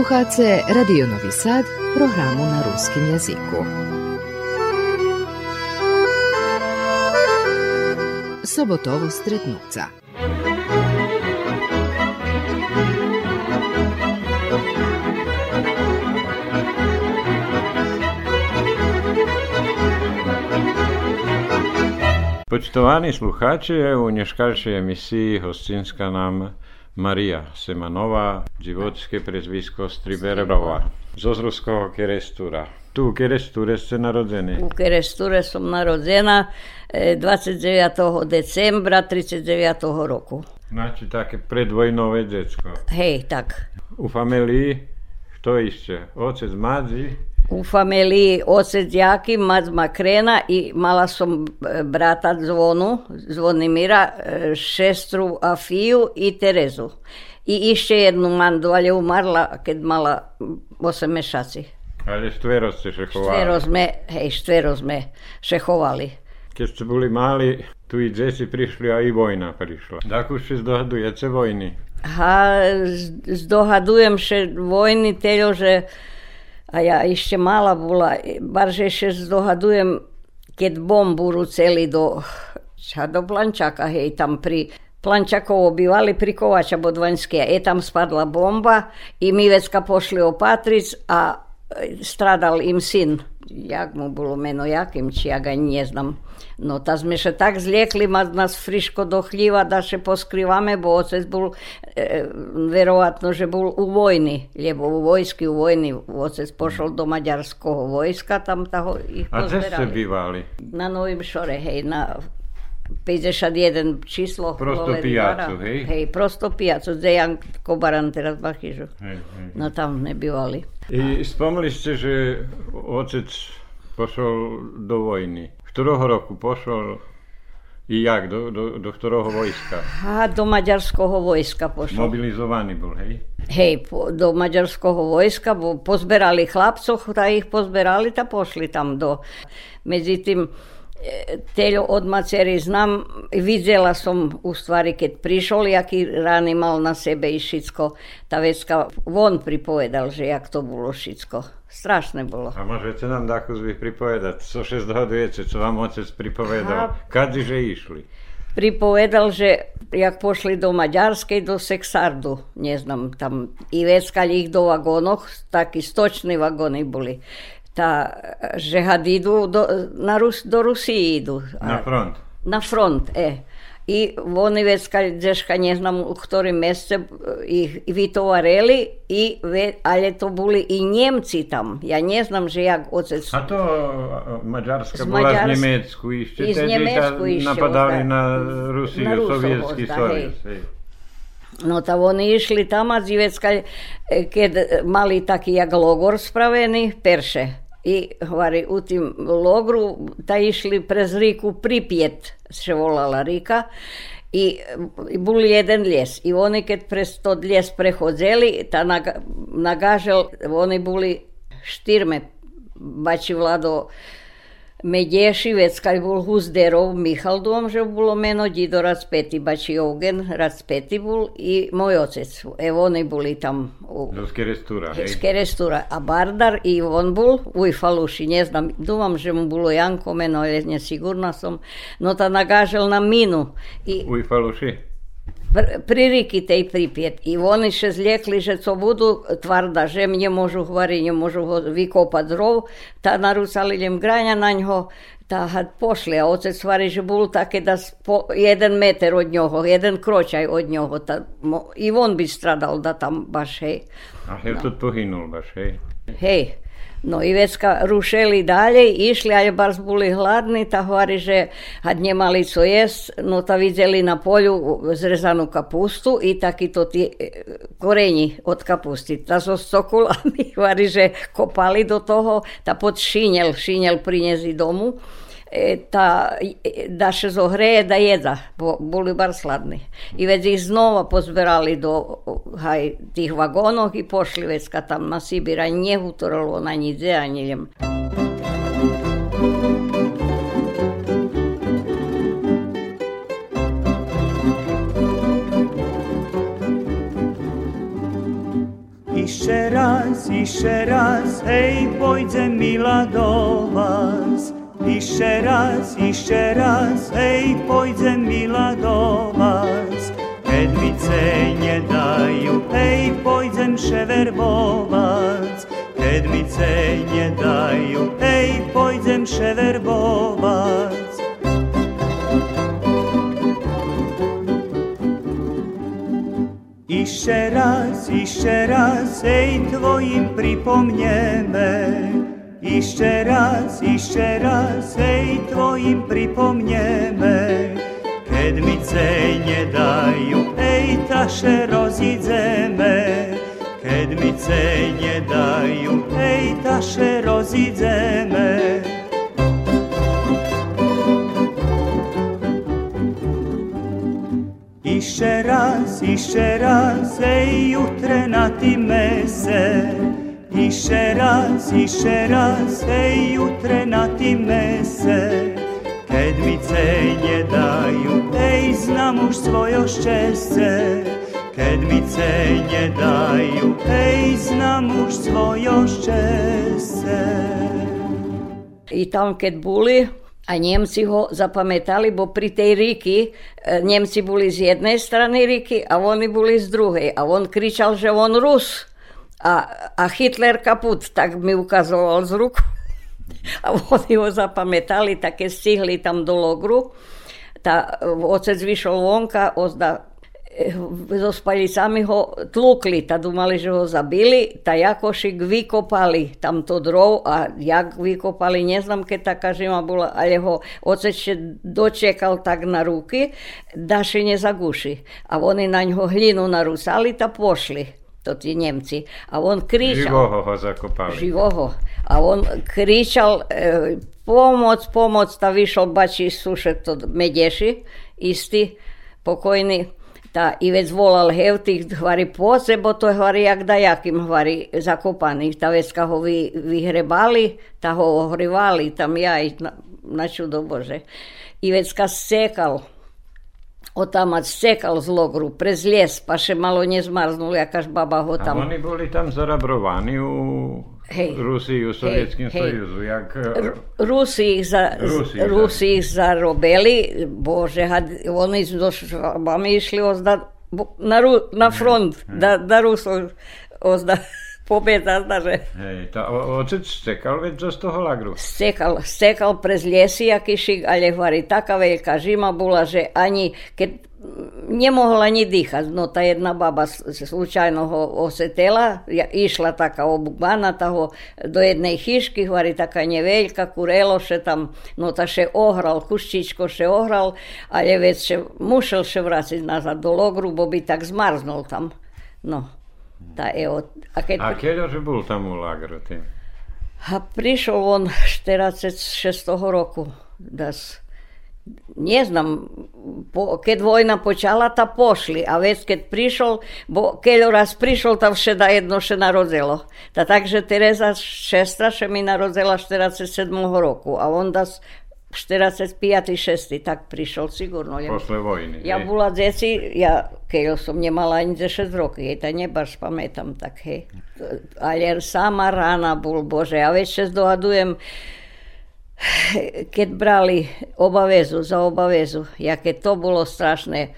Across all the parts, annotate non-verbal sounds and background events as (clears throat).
Poslušate Radio Novi Sad, programu na ruskim jazyku. Sobotovo stretnuca. Poštovani sluhači, u nješkaršoj emisiji Hostinska nam Maria Semanová, životské prezvisko Striberova, z Ozrovského Kerestúra. Tu u Kerestúre ste narodení? U Kerestúre som narodená 29. decembra 39. roku. Znači také predvojnové decko. Hej, tak. U familii kto ešte? Otec, madzi? U familiji ocet Jaki, mać Makrena i mala sam e, brata Zvonu, Zvonimira, e, šestru Afiju i Terezu. I išće jednu mandu, ali je umarla kad mala osam mešaci. Ali štvero ste šehovali? Štvero sme, hej, štvero sme šehovali. Keď ste boli mali, tu i džesi prišli, a i vojna prišla. Dakle, še zdohadujete vojny? Ha, zdohadujem še vojny, teľo, že a ja ešte mala bola, barže ešte zdohadujem, keď bombu ruceli do, ča, do Plančaka, hej, tam pri Plančakovo bývali pri Kovača Bodvanské. E tam spadla bomba i mi vecka pošli opatric, a e, stradal im sin. Jak mu bolo meno, jakým, či ja ga ne znam. No ta sme še tak zliekli, ma nás friško do chljiva da še poskrivame, bo otec bol e, verovatno, že bol u vojni, lebo u vojski, u vojni otec pošol do maďarského vojska, tam taho ich. A kde ste bývali? Na Novým Šore, hej, na 51 číslo. Prosto pijacu, hej? Hej, prosto pijacu, kde Jan Kobaran teraz. Hej, hej. No tam nebývali. I spomli ste, že otec pošol do vojny. Ktorého roku pošol i jak? Do, do, do ktorého vojska? A do maďarského vojska pošol. Mobilizovaný bol, hej? Hej, po, do maďarského vojska, bo pozberali chlapcov, tá ich pozberali, tá pošli tam do... Medzi tým teľo od macery znam, videla som u stvari keď prišol, jaký rány mal na sebe i všetko. Tá vecka, von pripovedal, že jak to bolo všetko. Strašné bolo. A môžete nám dáku zvých pripovedať, co še zdohadujete, čo vám otec pripovedal? Kady, že išli? Pripovedal, že jak pošli do Maďarskej, do Sexardu, neznam, tam i veckali ich do vagónoch, takí stočné vagóny boli tá, že had idú do, na Rus, do Rusiji idú. Na front. Na front, e. I oni već kad deška ne znam u ktorim mjesece ih vytovareli, i, ali to boli i Njemci tam. Ja ne znam, že jak ocec... A to Mađarska bola z Njemecku išće, iz Njemecku išće, napadali na Rusiju, na Sovjetski Sovjet. No ta oni išli tamo, zivecka, kad mali taki jak logor spraveni, perše. I hvari, u tim logru ta išli prez riku Pripjet, se volala rika, i, i bol jeden ljes. I oni kad prez to ljes prehodzeli, ta naga, nagažel, oni boli štirme, bači vlado, Medješi, već kad bol Huzderov Michal dom, že bolo meno Dido Raspeti, bači Eugen Raspeti bol i moj ocec. Evo oni boli tam. U, Do Skerestura, hej? Skerestura. A Bardar i on bol u Ifaluši, ne znam, dumam, že mu bolo Janko meno, ale nesigurna som. No ta nagažel na minu. I, u Ifaluši? príriki tej Pripět. I oni še zliekli, že co budu tvarda, že mne môžu hvari, nemôžu ho vykopať drov, tá narúcali lim granja na ňo, tá had pošli, a otec stvari, že bol také da po, jeden meter od ňoho, jeden kročaj od ňoho, tá, mo, i on by stradal da tam baš, hej. A hej, no. tu pohynul baš, hej. Hej. No i već ka rušeli dalje, išli, ali baš bili hladni, ta hvari, že had nemali co jest, no ta vidjeli na polju zrezanu kapustu i taki to ti e, korenji od kapusti. Ta so stokulani, hvari, (laughs) že kopali do toho, ta pod šinjel, šinjel prinjezi domu ta, da še zohreje da jeda, bo boli bar sladni. I već ih znova pozberali do haj, tih vagonov i pošli već kad tam na Sibira nje utoralo na njih zeanjeljem. Ište raz, ište raz, hej, pôjdem milá do vás. Jeszcze raz, jeszcze raz, ej, pójdę mila do was. Kedmice nie dają, ej, pójdę przewerbować. Kedmice nie dają, ej, pójdę przewerbować. Jeszcze raz, jeszcze raz, ej, twoim przypomniemy. Išće raz, išće raz, ej tvojim pripomnje me Kad mi cenje daju, ej taše roziđe me Kad mi cenje daju, ej taše roziđe me Išće raz, išće raz, ej jutre na ti mese. Ište raz, ište raz, ej, jutre na ti mese. Keď mi ne dajú, ej, znam už svojo šťastie. Keď mi ne dajú, ej, znam už svojo šťastie. I tam, keď boli, a Nemci ho zapamätali, bo pri tej ríky e, Nemci boli z jednej strany ríky a oni boli z druhej. A on kričal, že on Rus. A, a Hitler kaput, tak mi ukazoval z ruku. A oni ho zapamätali, také stihli tam do logru. Tá, otec vyšol vonka, ozda, so spalicami ho tlukli, tá dumali, že ho zabili, tá Jakošik vykopali tamto drov a jak vykopali, neznám, keď taká žima bola, ale ho oceče dočekal tak na ruky, da še. A oni na ňo hlinu narúsali, tá pošli to tí Nemci. A on kričal... Živoho ho zakopali. Živoho. A on kričal, e, pomoc, pomoc, tá vyšol bači sušet to Medeši, istý, pokojný tá Ivec volal tých hvari po bo to hvari jak dajakým hvari zakopaných. Tá vecka ho vy, vyhrebali, tá ho ohrivali, tam ja na, na čudo Bože. Sekal, otamať sekal z logru, prez les, pa še malo nezmarznul, jakaž baba ho tam. A oni boli tam zarabrovaní u hej, Rusiji, u Sovjetskim hej, sojuzu. Jak... Rusi ih, za, Rusi, Rusi ih zarobeli, bože, had, oni su mi išli ozda, na, na front, da, da Ruso ozda pobjeda, znaže. Hej, ta ocec stekal već z toho lagru? Stekal, stekal prez ljesi jakišik, ali hvari taka velika žima bula, že ani, keď nemohla ani dýchať. No tá jedna baba slučajno ho osetela, išla taká obugana ho do jednej chyšky, hovorí taká neveľka, kurelo še tam, no ta še ohral, kuščičko še ohral, ale vec še mušel še vrátiť nazad do logru, bo by tak zmarznul tam. No, tá evo. A, keď... a keď bol tam u lagru tým? A prišiel on 46. roku. Das ne znam, po, keď vojna počala, ta pošli, a već keď prišol, bo keď raz prišol, tam vše da jedno še narodzelo. Ta takže Tereza šestra še mi narodzela 47. roku, a onda 45. 6. tak prišol sigurno. Posle vojny. Ja bola deci, ja, keď som nemala ani 6 rokov, jej to nebaš pamätám tak, hej. Ale sama rána bol, Bože, ja već dohadujem, keď brali obavezu za obavezu, jaké to bolo strašné,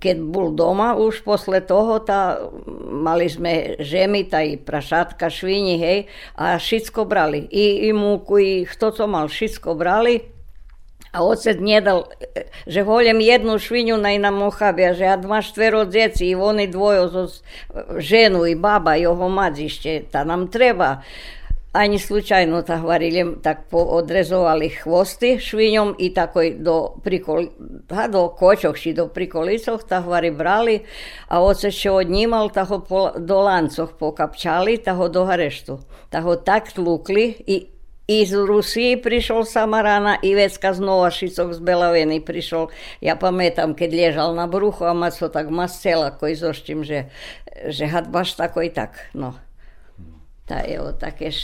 keď bol doma už posle toho, tá, mali sme žemy, tá i prašatka, švini, hej, a všetko brali. I, i múku, i kto co mal, všetko brali. A ocet nedal, že holjem jednu švinju na ina mohabija, že ja dva štvero djeci i oni dvojo, ženu i baba i ovo madzišće, ta nam treba ani slučajno tak varili, tak odrezovali hvosty švinjom i tako do, prikol, ha, do kočohši, do prikolicoh, tak vari brali, a oce še odnimal, tako po, do lancoh pokapčali, tako do hareštu. Tako tak tlukli i iz Rusiji prišol Samarana i vecka znova šicok z Belaveny prišol. Ja pamätam, keď ležal na bruchu a maco tak mascela koji zošćim, že, že had baš tako i tak. No. Tá, evo, také,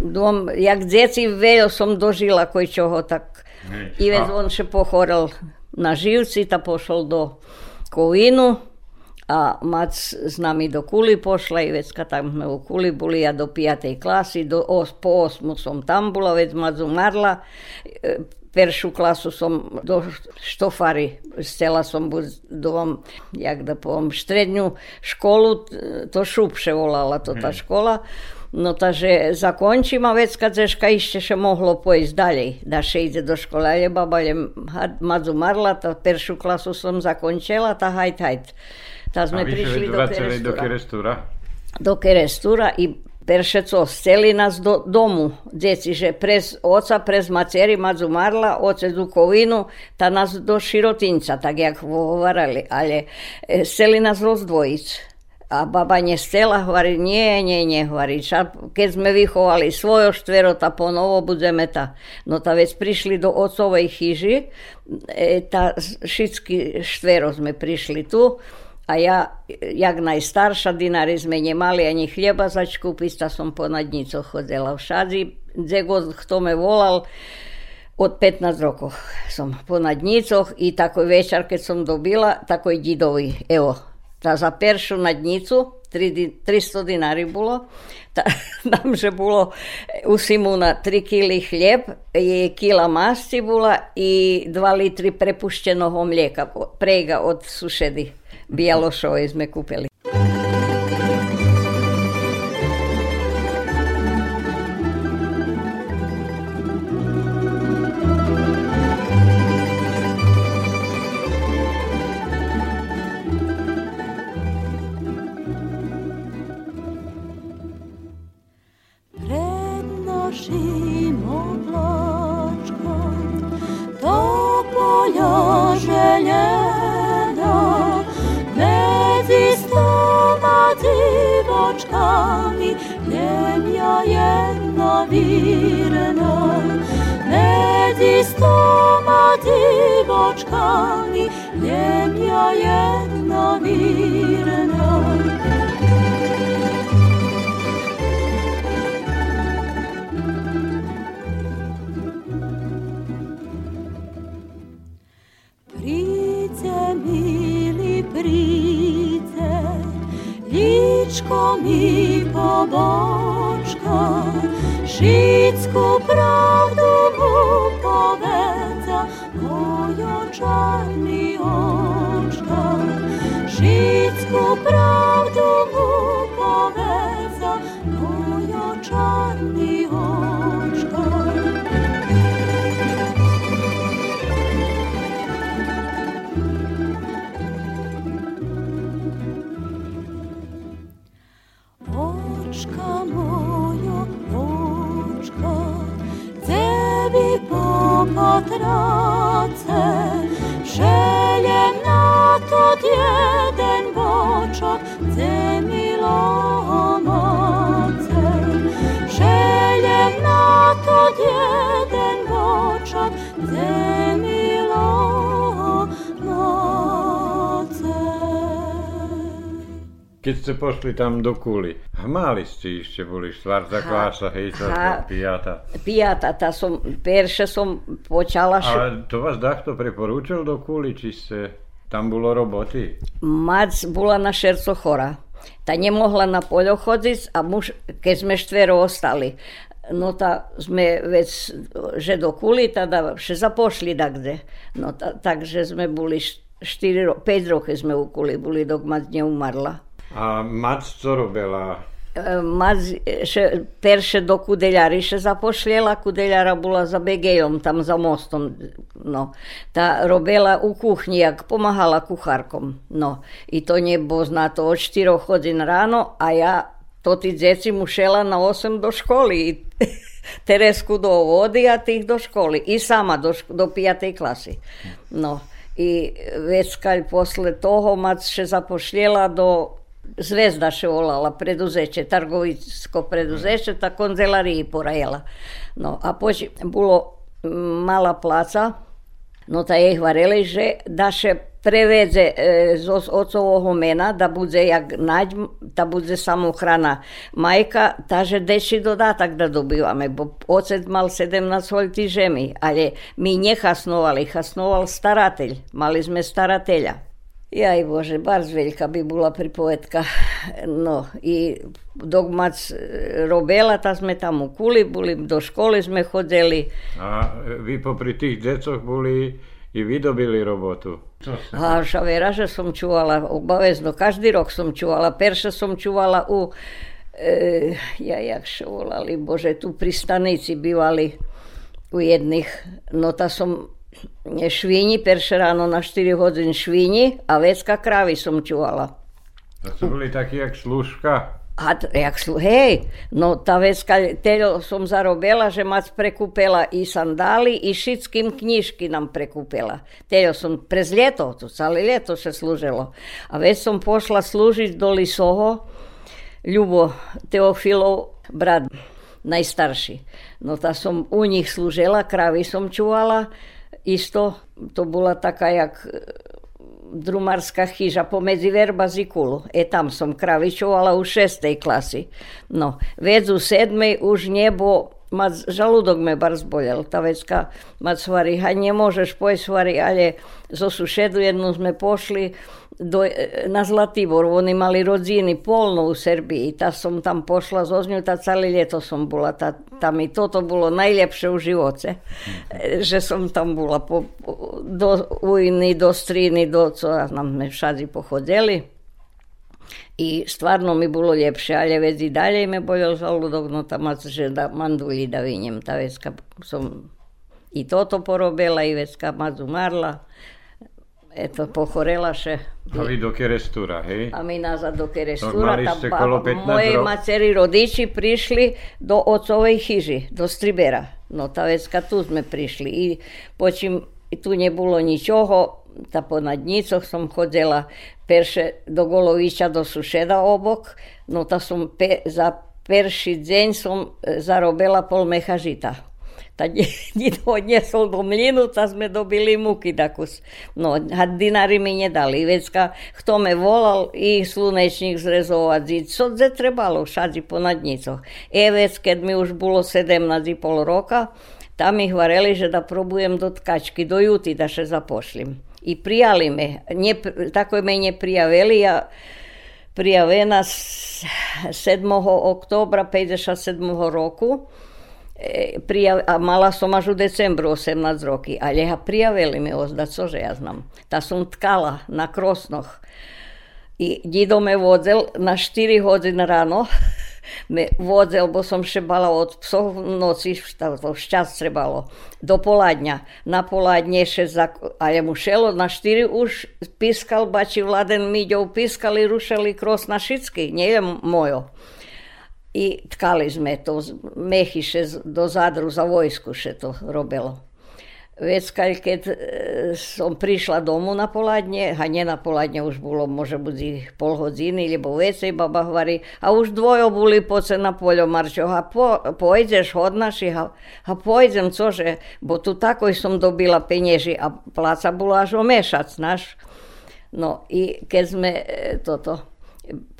dom, jak deti veľa som dožila koji čoho, tak i već on še pohorel na živci, ta pošol do Kovinu, a mac s nami do Kuli pošla i već kad tam sme u Kuli boli, ja do pijatej klasi, do os, po osmu som tam bola, već mac umarla, e, Peršu klasu som do štofari, stela som budom, jak da povom, štrednju školu, to šup še volala to ta škola, no taže zakončima već kad se ška išće še mohlo pojist dalje, da še ide do škola, je baba je mad umarla, ta peršu klasu sam zakončela, ta hajt hajt. Ta sme prišli do kerestura. Do kerestura i perše co, steli nás do domu, djeci, že prez oca, prez maceri madzu marla, oce Dukovinu, ta nás do Širotinca, tak jak govorali, ale steli nás rozdvojiť. A baba nestela, hovorí, nie, nie, nie, hovorí, keď sme vychovali svojo štverota, ponovo budeme ta. No ta vec prišli do otcovej chyži, e, ta všetky štvero sme prišli tu, a ja, jak najstarša dinarizme nemali ani hljeba zač kupiti, ta sam po nadnico hodila v šadzi, kto me volal, od 15 rokov. Sam po nadnicoh i tako večer kad sam dobila, tako i didovi, evo, ta za peršu nadnicu, 300 dinari bilo, tam že bilo u Simuna 3 kili hljeb, je kila masti bila i 2 litri prepuštenog mlijeka, prega od sušedi. bijelo šo izme kupili. slavi, zemlja jedna virna. Nedi stoma divočkani, ja jedna virna. Price mi bočkom i po bočka, šitsku pravdu mu povedza, kojo čarni očka. Šitsku pravdu mu povedza, kojo čarni očka. Keď ste pošli tam do Kuli, hmali ste ešte boli štvrtá klasa, hej, štvrtá, piata. Piata, tá som, perše som počala... Ale to vás takto preporúčal do Kuli, či ste tam bolo roboty? Mac bola na šerco chora. Ta nemohla na poľo chodiť a muž, keď sme štvero ostali, no ta sme vec, že do Kuli, tada še zapošli da kde. No ta, takže sme boli 4, 5 roky sme u Kuli boli, dok Mac neumarla. A Mac co robila? E, Mac še, perše do kudeljari še zapošljela, kudeljara bola za Begejom, tam za mostom. No. Ta robila u kuhnji, jak pomahala kuharkom. No. I to nje bo znato od 4 hodin rano, a ja to ti djeci mušela na 8 do školi. (laughs) Teresku do vodi, a tih do školi. I sama do, do pijatej klasi. No. I već kad posle toho Mac še zapošljela do Zvezda še volala preduzeće, trgovinsko preduzeće, ta konzelariji porajela. No, a poći bilo mala placa, no ta je hvareli, že da še prevedze e, z ocovog mena, da bude jak nađ, da bude samo hrana majka, že deči dodatak da dobivame, bo ocet mal 17 holti žemi, ali mi nje hasnovali, hasnoval staratelj, mali sme staratelja. Jaj Bože, bardzo veľká by bola pripovedka. No i dok mac ta sme tam u kuli boli, do školy sme chodili. A vy popri tých decoch boli i vydobili robotu. A šavera, že som čuvala obavezno, každý rok som čuvala. Perše som čuvala u, e, ja jak še volali, Bože, tu pri stanici bývali u jedných. No ta som švini, perše ráno na 4 hodin švini, a vecka kravy som čuvala. To su boli takí jak služka? A jak slu, hej, no ta vecka, teďo som zarobila, že mac prekúpela i sandály, i všetkým knižky nám prekúpela. Teďo som prez ljeto, to celé ljeto še služilo. A već som pošla služiť do Lisoho, Ljubo Teofilov brat, najstarší. No ta som u nich služila, kravy som čuvala, isto to bola taká jak e, drumarská chyža pomedzi Verba Zikulu. E tam som kravičovala u šestej klasy. No, vec u sedmej už nebo mať žalúdok me bar zbolel. Tá vecka mať svarí, ha nemôžeš pojsť svarí, ale zo sušedu jednu sme pošli, do, na Zlatibor. Oni mali rodziny polno u Srbiji. Ta som tam pošla ňu, ta celé leto som bola. Ta, tam i toto bolo najlepšie u živote. Že som tam bola po, do Ujny, do Stríny, do co nám sme všade pochodili. I stvarno mi bolo lepšie, ale vec i dalje me boljel žaludok, no tam že da manduli da vinjem. Ta vecka som i toto porobila i vecka mazu marla eto, pochorela še. A vy do Kerestura, hej? A my nazad do Kerestura. Tam baba, moje maceri rodiči prišli do ocovej chyži, do Stribera. No ta vecka tu sme prišli. I počím, tu nebolo ničoho, ta po nadnicoch som chodila perše do Golovića, do sušeda obok, no ta som pe, za perši deň som e, zarobila pol mecha žita tak (laughs) dito odniesol do mlynu, tak sme dobili muky takus. No, a dinari mi nedali. Vecka, kto me volal i slunečník zrezovať, co dze trebalo všade po nadnicoch. E vec, keď mi už bolo 17,5 roka, tam mi hvareli, že da probujem do tkačky, do juty da še zapošlim. I prijali me. Nje, tako me neprijavili, ja prijavena 7. oktobra 57. roku prijav, a mala som až u decembru 18 roky, ale ha prijavili mi ozdať, cože ja znam. Ta som tkala na krosnoch. I dido me vodzel na 4 hodiny ráno, (laughs) me vodzel, bo som šebala od psov v noci, to šťast trebalo, do poladňa. Na poladne še, za, ale mu šelo na 4 už pískal, bači Vladen Miďov, pískali, rušali kros na šicky, nie je mojo i tkali sme to, mehiše do Zadru za vojsku še to robilo. Vec, keď e, som prišla domu na poladne, a nie na poladne už bolo, može budi pol hodiny, lebo vecej baba hovorí, a už dvojo boli poce na poljo marčo, a po, pojdeš hodnaš, a, a pojdem, cože, bo tu takoj som dobila penieži, a placa bola až o mešac, naš. No i keď sme e, toto,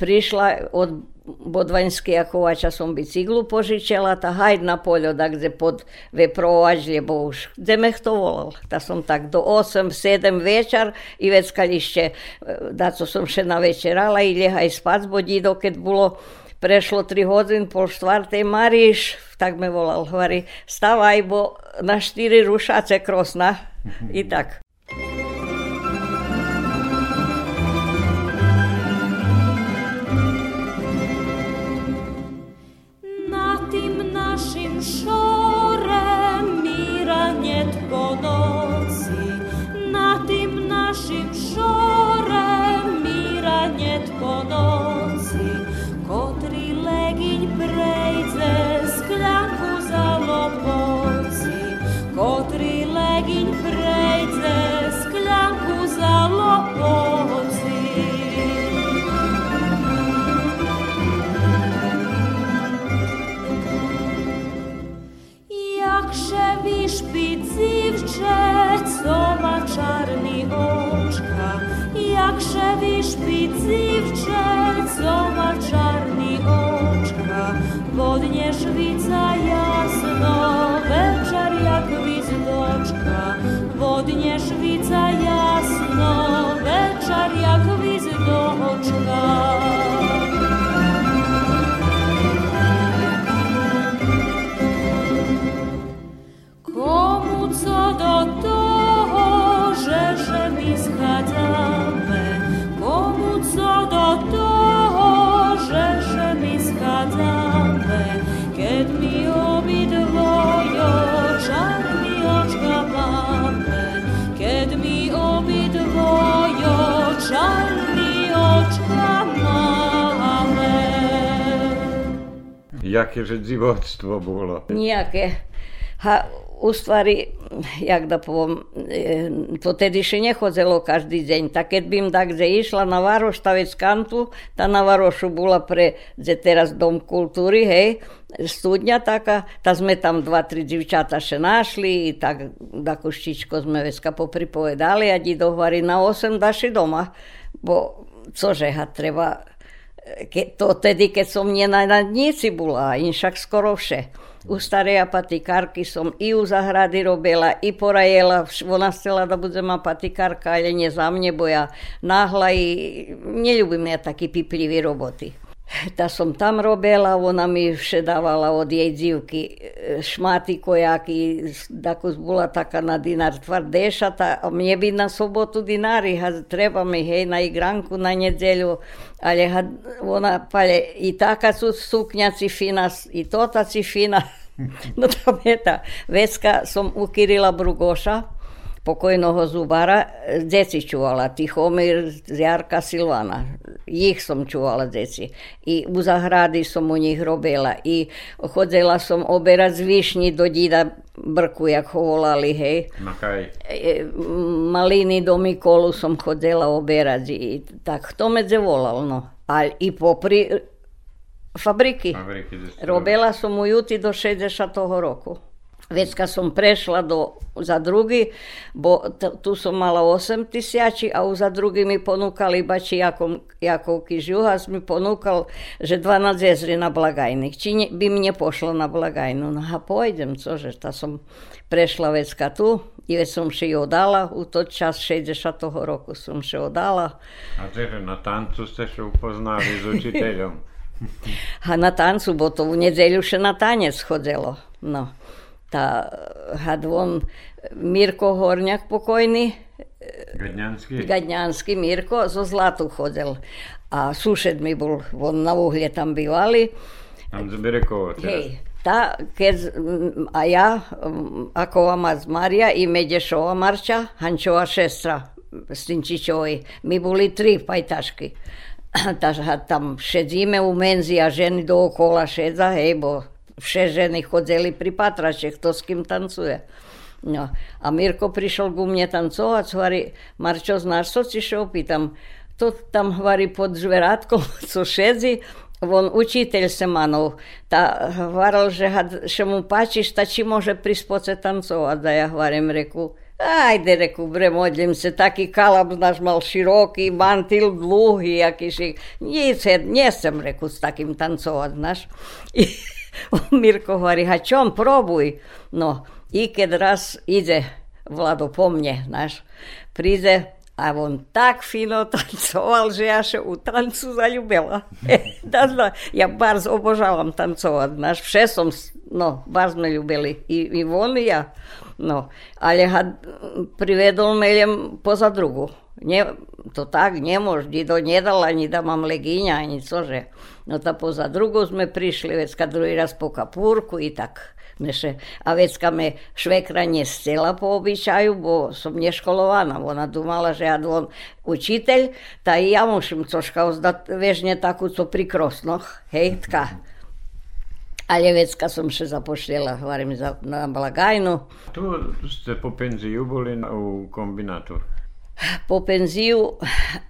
prišla od Bodvanjski Jakovača som biciklu požičala, ta hajd na poljo, da gde pod veprovač, lebo už, gde me kto volal. Ta som tak do 8-7 večer i vec kalište, da co som še navečerala i ljehaj spac, bo dido, keď bolo prešlo 3 hodin, pol štvrtej, Mariš, tak me volal, hovorí, stavaj, bo na 4 rušace krosna. I tak. podniesz Jaké že životstvo bolo? Nijaké. Ha, u stvari, jak da povom, e, to tediše nechodzelo každý deň. Tak keď bym tak kde išla na Varoš stavec kantu, tá na Varošu bola pre, kde teraz Dom kultúry, hej, studňa taká, tá sme tam dva, tri divčata še našli i tak takú štičko sme veska popripovedali a di dohvari na 8 daši doma. Bo cože ha treba, ke, to tedy, keď som nadnici bola, inšak skoro vše. U starej patikárky som i u zahrady robila, i porajela. Ona chcela da budem patikárka, ale nie za mne, bo ja náhla i neľúbim ja taký piplivý roboty. Ta som tam robila, ona mi vše dávala od jej dzivky e, šmaty kojaky, tako bola taká na dinar tvrdešata, a mne by na sobotu dinari, ha, treba mi hej na igranku na nedeľu, ale ha, ona pale i taka su suknjaci fina, i tota ci fina. (laughs) no tam je tá vecka, som u Kirila Brugoša, pokojného zubara, deci čuvala, Tichomir, Jarka, Silvana. Ich som čuvala deci. I u zahrady som u nich robila. I chodzela som oberať z višni do dida Brku, jak ho volali, hej. Makaj. E, maliny do Mikolu som chodzela oberať. I tak to medze volal, no. A i popri fabriky. Fabriky Robila som u Juti do 60. roku. Vecka som prešla do, za drugi, bo t- tu som mala 8 tisiači, a za drugi mi ponúkali bači Jakov, Jakovky Žuhas mi ponúkal, že 12 jezri na blagajnik. Či ne, by mne pošlo na blagajnu. No a pojdem, cože, ta som prešla vecka tu, i već som še i odala, u to čas 60. roku som še odala. A teda na tancu ste še upoznali s učiteľom? (laughs) a na tancu, bo to v nedeľu še na tanec chodzelo. No tá Hadvon Mirko Horňak pokojný. Gadňanský? Gadňanský Mirko zo Zlatu chodil. A sused mi bol, on na uhlie tam bývali. Tam z Berekovo teraz. Hej, tá, keď, a ja, ako Mac Maria i Medešova Marča, Hančova šestra, Stinčičovi. My boli tri pajtašky. (clears throat) tam šedzíme u menzi a ženy dookola šedza, hej, bo vše ženy chodzili pri patrače, kto s kým tancuje. No. A Mirko prišiel ku mne tancovať, hovorí, Marčo, znáš, co si šel? Pýtam, to tam hovorí pod žverátkom, (laughs) co šedzi, on učiteľ Semanov, tá hovoril, že, že mu páči, či môže prispoce tancovať. A ja hovorím, reku, Ajde, reku, bre, modlím se, taký kalab náš mal široký, mantil dlhý, akýsi, nie, nie sem, reku, s takým tancovať, znaš. (laughs) (laughs) Mirko hovorí, ha čom, probuj. No, i keď raz ide Vlado po mne, náš, príde a on tak fino tancoval, že ja še u tancu zaljubila. (laughs) ja barz obožavam tancovať, náš, vše som, no, barz me ljubili, i, i on i ja. No, ale ha privedol meljem poza drugu. Nie, to tak nemôž, Dido nedal ani da mám legíňa, ani cože. No ta poza drugu sme prišli, vecka druhý raz po kapúrku i tak. Meše, a vecka me švekra nestela po obyčaju, bo som neškolovaná. Ona dumala, že ja on učiteľ, ta i ja musím troška ozdať vežne takú, co pri krosnoch, hej, tka. Ale vecka som še zapošljela, hovorím, na blagajnu. Tu ste po penziju boli u kombinátu po penziu,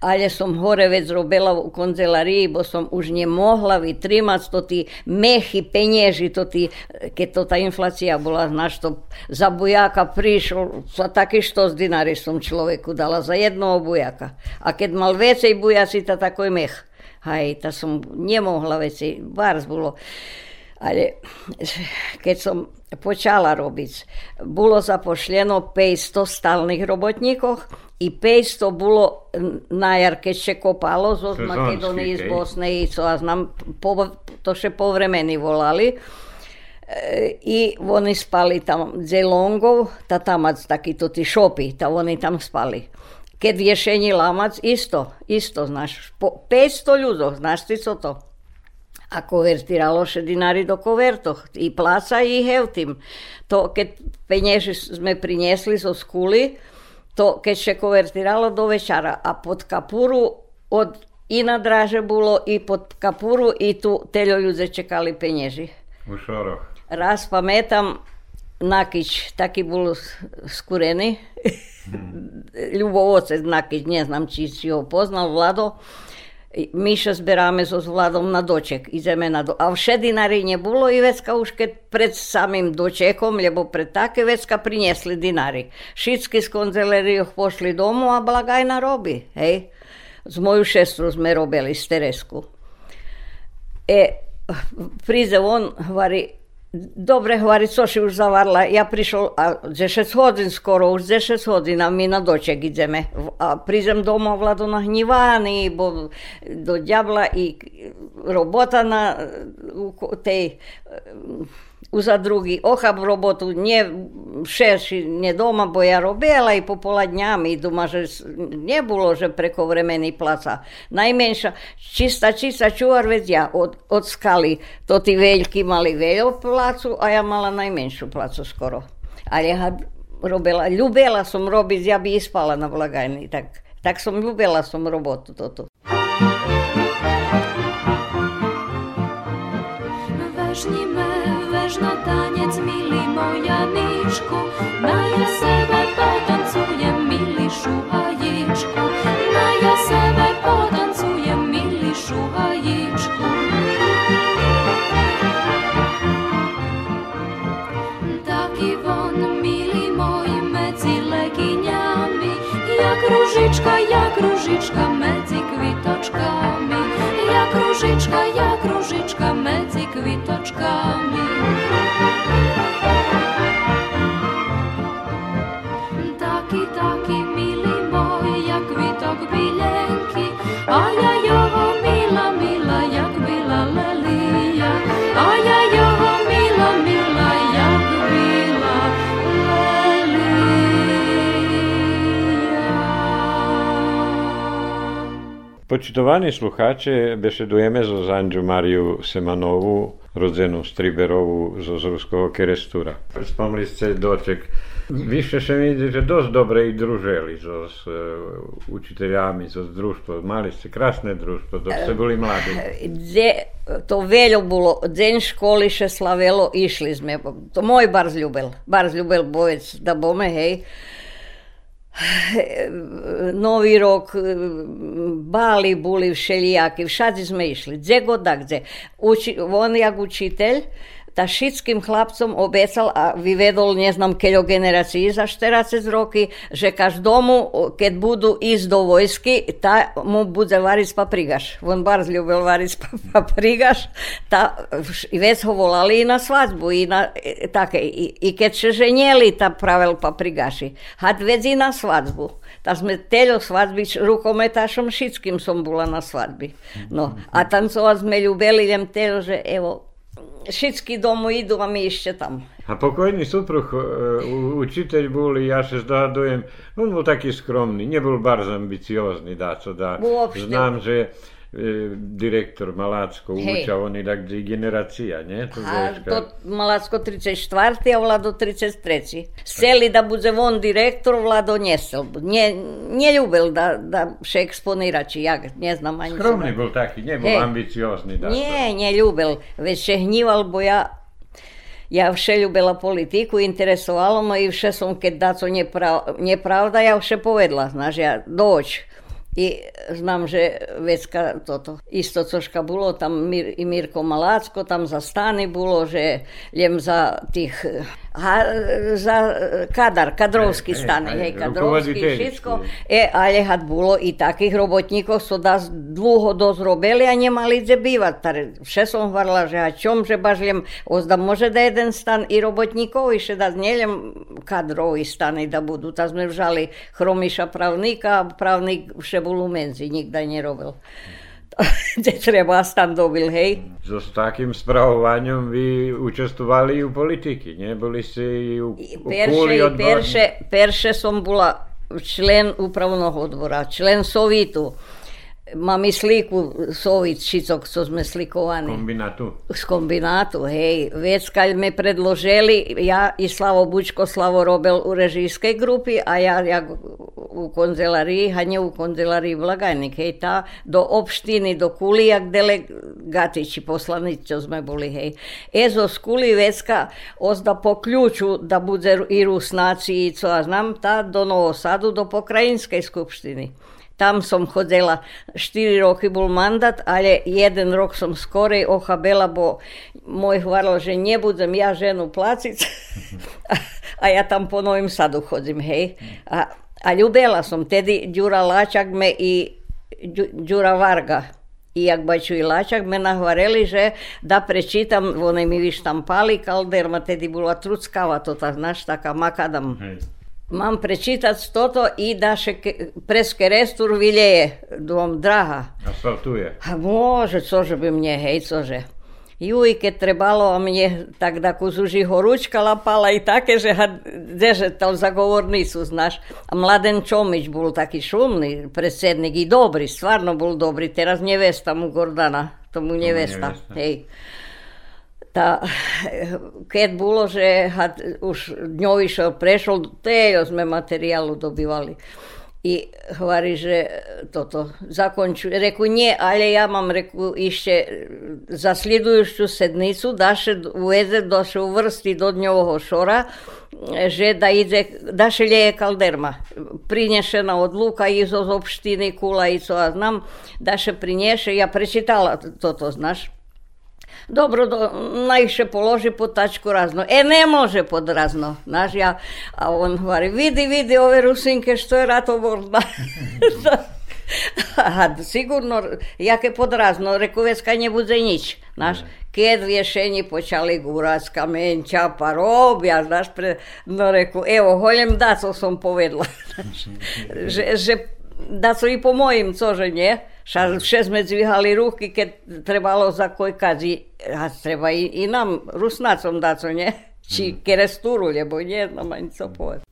ale som hore vec robila u konzelariji, bo som už nemohla vytrimať to tí mechy, penieži, to tí, keď to tá inflácia bola, znaš, to za bujaka prišlo, sa taký z dinary som človeku dala za jednoho bujaka. A keď mal vecej bujaci, to takoj mech. Hej, to som nemohla veci, bars bolo. Ale keď som počala robiť, bolo zapošljeno 500 stalných robotníkov i 500 bolo na jar, keď še kopalo z Makedonii, z Bosne i co ja znam, po, to še povremeni volali. E, I oni spali tam dzelongov, ta tamac takýto tí šopy, ta oni tam spali. Keď viešení lamac, isto, isto, znaš, po 500 ľudov, znaš ti co to? a konvertiralo še dinari do kovertoh i placa i hevtim. To keď penieži sme priniesli zo skuli, to keď še konvertiralo do večara a pod kapuru od i na draže bilo, i pod kapuru, i tu teljo ljude čekali penježi. U šoroch. Raz pametam, Nakić, taki bol skureni, Ljubovoce Nakić, ne znam či si ho poznal, Vlado, mi še zberáme so s Vladom na doček, ideme na do... A vše dinari nebolo i vecka už keď pred samým dočekom, lebo pred také vecka priniesli dinari. Všetky z konzelerijov pošli domu a blagajna robi, hej. Z moju šestru sme robili z Teresku. E, prize on, hovorí, dobre, hovorí, co si už zavarla, ja prišol, a 10 hodin skoro, už 10 hodin, a mi na doček ideme. A prídem domov, Vlado nahnivaný, bo do ďabla i robota na tej uza drugi ohab robotu, nje šeši nje doma, bo ja robila i po pola dňami, doma, že nie bolo, že preko vremení placa. Najmenša, čista, čista čuvar već ja od, od skali. To ti veljki mali veľo placu, a ja mala najmenšu placu skoro. Ali ja robila, ljubila som robiť, ja bi ispala na blagajni. Tak, tak som ljubila som robotu toto. Medzi kwitoczkami, jak różyczka, jak różyczka, Počitovanje sluhače besedujeme z Anđu Mariju Semanovu, rodzenu Striberovu z Ruskog kerestura. Spomnili ste doček. Više se vidi, že dost i druželi so s uh, učiteljami, so društvom. Mali ste krasne društvo, dok ste bili mladi. De, to veljo bilo, den školi še slavelo, išli sme. To moj bar zljubel, bar zljubel bojec, da hej. (sighs) Novi rok, bali buli všelijaki, všadi sme išli, gdje god da gdje. Uči, on jak učitelj, ta všetkým chlapcom obecal a vyvedol, neznam keľo generácií za 40 roky, že každomu, keď budú ísť do vojsky, tá mu bude variť paprigaš. On bar ľúbil variť paprigaš, tá, vec ho volali i na svadbu, i na také, i, i keď sa ženieli, tá pravel paprigaši. Had vec i na svadbu. Tak sme teľo svadby, rukometášom všetkým som bola na svadbi. No, a tancovať sme ľúbili, len teľo, že evo, všetky domu idú a my ešte tam. A pokojný supruh, e, učiteľ bol, ja sa zdohadujem, on bol taký skromný, nebol bardzo ambiciózny, dá co dá. Uopšte. Znam, že e, direktor Malácko Hej. uča, on je tak generacija, nie? To A to Malacko 34. a Vlado 33. Seli da bude on direktor, Vlado nesel. Nie, nie ľúbil da, da še exponira, či jak, ne znam bol taký, nebol Hej. ambiciózny, dá Nie, nie ľúbil. Veď še hníval, bo ja ja vše ľúbila politiku, interesovalo ma i vše som, keď dá co neprav, nepravda, ja vše povedla, znaš, ja doć. I znam, že vecka toto, isto coška bolo, tam Mir, i Mirko Malacko, tam za stany bolo, že ljem za tých, ha, za kadar, kadrovský Hej, hej, stany, hej, rukovoditeľský. všetko. E, ale had bolo i takých robotníkov, so da dlho dosť robili a nemali kde bývať. Tare, vše som hovorila, že a čom, že bažljem, ozda može da jeden stan i robotníkov, i še da zneljem kadrovi stany da budu. Ta sme vžali Chromiša pravnika, a pravnik vše bol u menzi, nikda nerobil. Kde (laughs) treba stan dobil, hej. So s takým spravovaním vy učestovali u politiky, nie? Boli ste i u, u Perše, perše, perše som bola člen upravnog odbora, člen Sovitu. Mám i sliku Sovit, šicok, co sme slikovani. Kombinatu. z kombinatu, hej. Vec, kad me predložili, ja i Slavo Bučko, Slavo Robel u režijskej grupi, a ja, ja u konzelariji, a nie u konzelariji blagajnik, hej, tá do obštiny, do Kulijak delegatići, poslanici, čo sme boli, hej. Ezo z Kulivecka ozda po ključu da bude i Rusnaci i co ja znam, tá do Novosadu, do pokrajinskej skupštiny. Tam som chodila 4 roky bol mandát, ale jeden rok som skorej ochabela, bo môj hvarlo, že nebudem ja ženu placiť (laughs) a, ja tam po Novým sadu chodím, hej. A, a ľubela som, tedy Ďura Láčak me i Ďura Varga. I jak baču i Láčak me nahvareli, že da prečítam, one mi vyštampali kalderma, tedy bola truckava, to tak, znaš, taká makadam. Hej Mám prečítať toto i daše preske restur viljeje dom draha. Asfaltuje. A može, cože by mne, hej, cože. Juj, keď trebalo a mne tak da kuzuži horučka lapala i také, že ha, deže tam zagovornicu, znaš. A Mladen Čomić bol taký šumný predsednik i dobrý, stvarno bol dobrý. Teraz nevesta mu Gordana, tomu nevesta, nevesta. hej tá, keď bolo, že had, už dňov išiel, prešiel, tejo sme materiálu dobývali. I hovorí, že toto zakončuje. Reku, nie, ale ja mám, reku, ešte za sledujúcu sednicu daše uveze, daše uvrsti do dňového šora, že da ide, daše lieje kalderma. Prinešena od Luka, izo z obštiny, kula i co ja znam, daše prinieše, ja prečítala toto, znaš, dobro do, najviše položi pod tačku razno. E, ne može pod razno. Znaš, ja, a on govori, vidi, vidi ove rusinke što je ratoborna. (laughs) a sigurno, jaké podrazno, reku vec, kaj ne bude nič. Znaš, keď rješenji počali gurac kamen, čapa, robja, znaš, pre, no reku, evo, holjem da, co som povedla. (laughs) že, že da su i po mojim, cože nie? Ša, sme dvihali ruky, keď trebalo za kojkazi, a treba i, i nam, Rusnacom da, co nie? (laughs) Či mm. keresturu, lebo nie znam ani co povedať.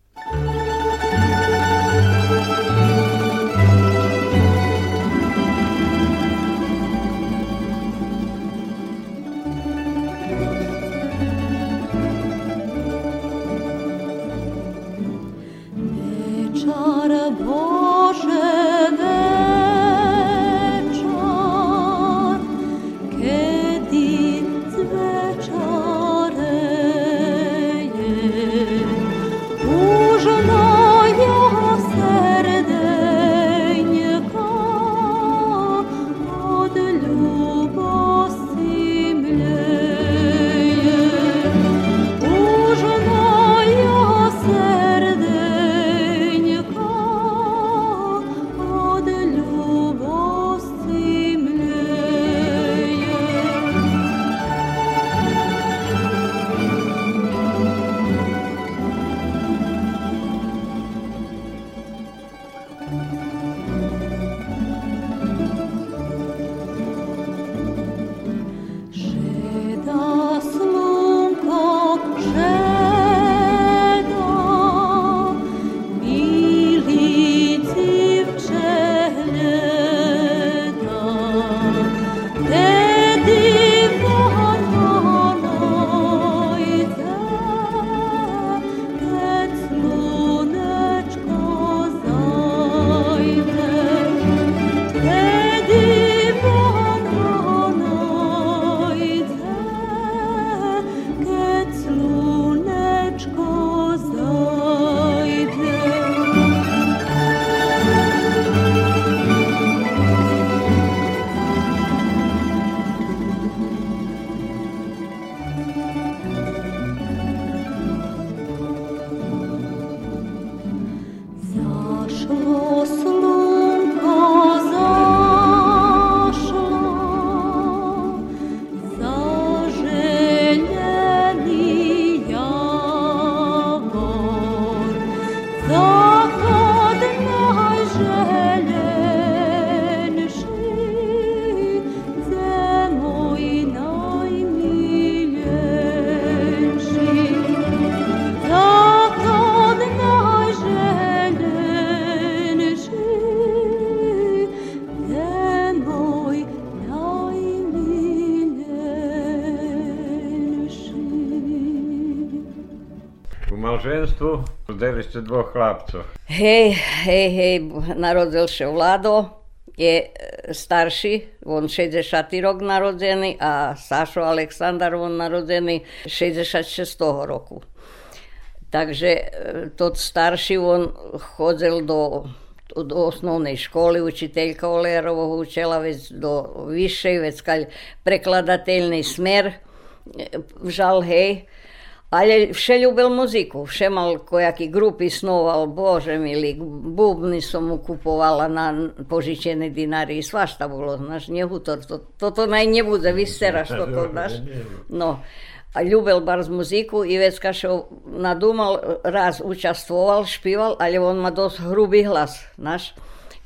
Ste dvoch chlapcov. Hej, hej, hej, narodil sa Vlado, je e, starší, on 60. rok narodený a Sašo Aleksandar, on narodený 66. roku. Takže e, tot starší, on chodil do, do osnovnej školy, učiteľka Olejarovho učila već do vyššej, već kad prekladateljni smer, e, žal hej, ale vše ľúbil muziku, vše mal kojaki grupy snoval, bože milý, bubny som mu kupovala na požičené dinary, svašta bolo, znaš, nehutor, to, toto naj nebude, vysteraš (laughs) toto, znaš. No, a ľúbil bar z muziku. I vec kašo nadúmal, raz učastvoval, špíval, ale on má dosť hrubý hlas, znaš.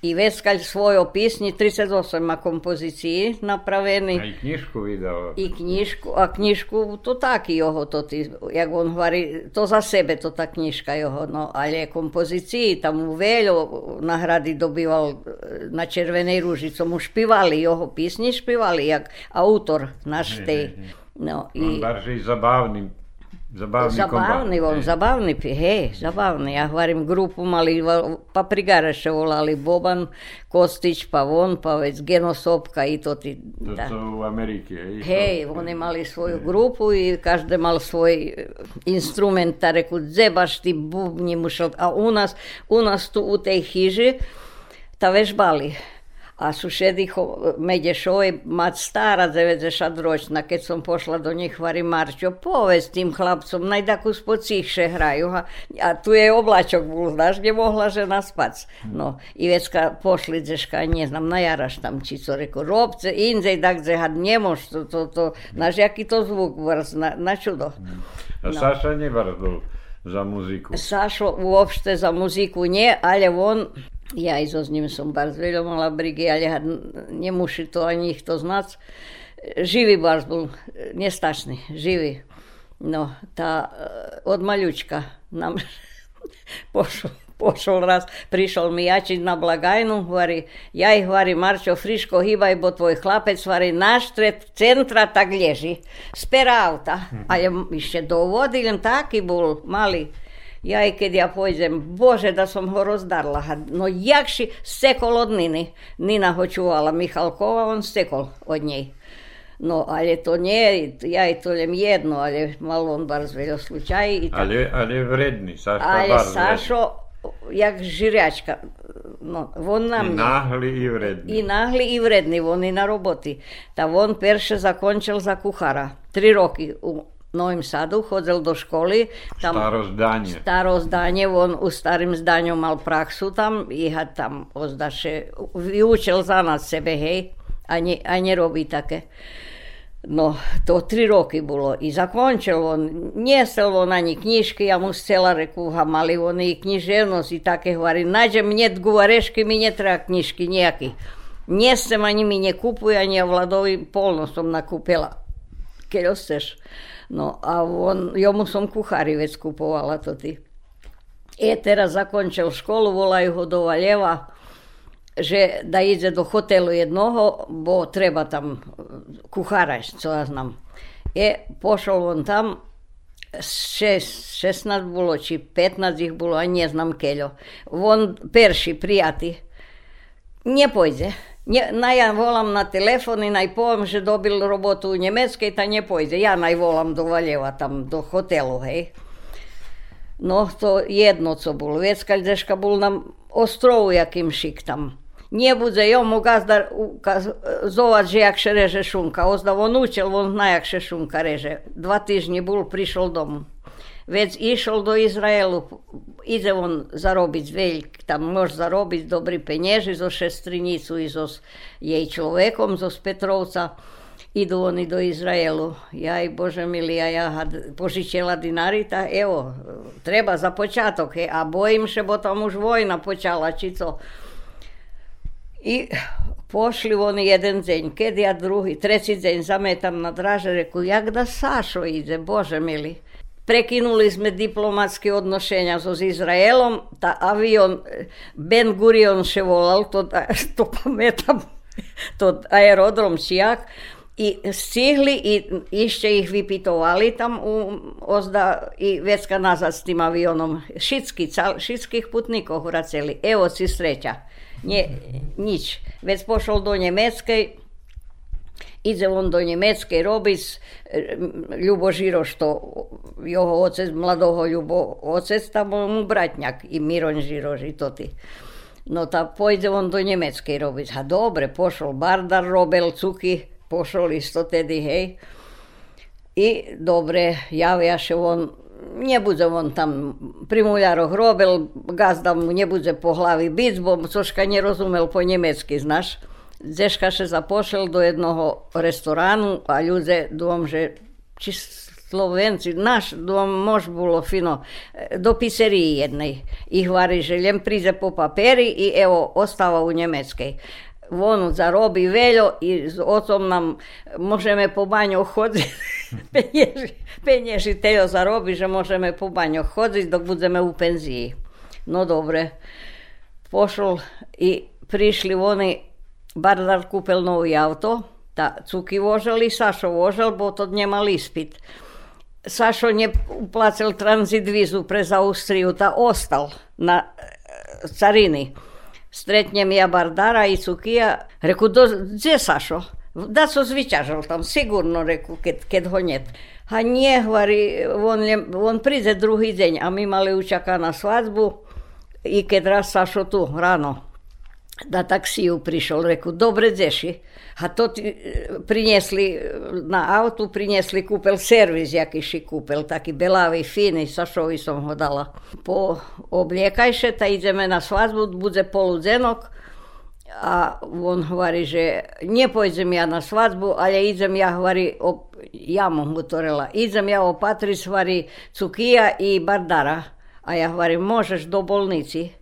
I Veskalj svojo písni, 38 má kompoziciji napraveni. A i knjižku vydal. I knjižku, a knjižku, to taky jeho, to ti, jak on hovori, to za sebe to ta knjižka jeho, no, ali je kompoziciji, tam u Veljo nagradi dobival na Červenej ruži, co mu špivali jeho písni, špivali, jak autor naš tej. No, i... On barže i zabavni Zabavni, zabavni on, zabavni, hej, zabavni. Ja hvarim grupu mali, pa prigaraše volali Boban, Kostić, pa on, pa već Geno Sopka i to ti. To, da. to u Amerike. I hej, to, oni mali svoju hej. grupu i každe mal svoj instrument, ta reku, dzebaš ti bubnji mušal, a u nas, u nas tu u tej hiži, ta vežbali. A sušedi međe šoj, mat stara 90 ročna, keď som pošla do njih, vari Marčo, povedz tim chlapcom, najdaku spod hraju. A, a tu je oblačok bol, znaš, gdje mogla žena spac. No, i već ka pošli dzeška, ne znam, na jaraš tam čico, reko, robce, inzej, dakle, had nemoš, to, to, to, znaš, jaki to zvuk vrst, na, na čudo. No. Saša nie bardzo za muziku. Sašo uopšte za muziku nie, ale on ja i so s ním som bardzo veľa brigy, ale nemusí to ani ich to znať. Živý bars bol nestačný, živý. No, tá od maľučka nám (laughs) pošol, pošol raz, prišiel mi jačiť na blagajnu, hovorí, ja ich hovorí, Marčo, friško hýbaj, bo tvoj chlapec, hovorí, náš stred centra tak leží, z auta. A ja ešte dovodil, taký bol malý. Ja i kad ja pojdem, Bože da sam ho rozdarla, no jakši sekol od Nini. Nina ho čuvala Mihalkova, on sekol od njej. No, ali to nije, ja i to ljem jedno, ali malo on bar zveljo slučaj. I tako. ali, ali je vredni, Sašo Ali Sašo, jak žirjačka, no, on nam... I nahli i vredni. I nahli i vredni, on i na roboti. Ta on perše zakončil za kuhara, tri roki u Novim Sadu, chodil do školy. Tam, staro zdanje. Staro zdanje, on u starim zdanju mal praksu tam i had tam ozdaše, vyučil za nás sebe, hej, a ne, a ne také. No, to tri roky bolo. I zakončil on, niesel on ani knižky, ja mu zcela rekúha, mali on i kniževnosť i také hovorí, nađe mne guvarešky, mi netreba knižky nejaký. Nesem ani mi kupuje, ani ja Vladovi polno som nakúpila. Keď osteš. No a on, jomu som kuchári vec kupovala to ty. E teraz zakončil školu, volajú ho do Valjeva, že da ide do hotelu jednoho, bo treba tam kuhara, co ja znam. E, pošol on tam, šest, 16 bolo, či 15 ih bolo, a ne znam. On perši, prijati, ne pojde. Nie, na ja volám na telefon i naj poviem, že dobil robotu u Njemecke ta pojde. Ja naj volám do Valjeva tam, do hotelu, hej. No, to jedno, co bolo. Vec, deška bol na ostrovu jakým šik tam. Nie bude jomu gazdar zovať, že jakše reže šunka. Ozda on učil, on zna jakše šunka reže. Dva týždni bol, prišiel domu već išol do Izraelu, ide on zarobiť veľk, tam môže zarobiť dobrý penieži zo šestrinicu i so jej človekom, zo Petrovca. Idú oni do Izraelu. Jaj, Bože milý, a ja požičela dinarita, evo, treba za počatok, he, a bojím se, bo tam už vojna počala, či co. I pošli oni jeden deň, keď ja druhý, tretí deň zametam na draže, reku, jak da Sašo ide, Bože milý. Prekinuli sme diplomatske odnošenja so Izraelom, ta avion Ben Gurion še volal, to, (laughs) to pamätam, to aerodrom Čijak, i stihli i išće ih vypitovali tam u ozda i vecka nazad s tim avionom. Šitski, cal, šitskih vraceli. Evo si sreća. Nje, nič. Već pošol do Njemecke, ide on do Njemecke robic, Ljubo Žiro što jeho ocec, mladoho Ljubo ocec, tamo mu bratnjak i Miron Žiro i to ti. No ta pojde on do Njemecke robic. A dobre, pošol Bardar, Robel, Cuki, pošol isto tedy, hej. I dobre, javiaše on, nebude on tam pri muljaroch robil, gazda mu nebude po hlavi bic, bo coška nerozumel po německy, znaš. Дешка ще запошел до одного ресторану, а люди думали, що чи Словенці, наш дом мож було фіно, до піцерії єдної. І говорить, що призе по папері і ево, остава у німецькій. Воно зароби велю і з отцом нам можемо по баню ходити. Пенєжі тео зароби, що можемо по баню ходити, док будемо у пензії. Ну добре. Пошел і прийшли вони Bardar kupil novi auto, ta Cuki vožel i Sašo vožel, bo to nemal ispit. Sašo nje uplacil tranzit vizu prez Austriju, ta ostal na carini. Stretnem ja Bardara i Cukija, reku, do, gdje Sašo? Da su zvičažal tam, sigurno, reku, kad, kad ho njet. A nije, hvari, on, on prize drugi deň a mi mali učaka na svadbu i kad raz Sašo tu, rano, da taksiju prišol, reku, dobre dzeši. A to ti priniesli na autu, priniesli kúpel servis, jakýši kúpel, taký belavý, fíny, Sašovi som ho dala. Po obliekajše, ta ideme na svadbu, bude poludzenok, a on hovorí, že nepôjdem ja na svadbu, ale idem ja, hovorí, op, ja mu hovorila, idem ja opatriť, hovorí, Cukija i Bardara. A ja hovorím, môžeš do bolnici.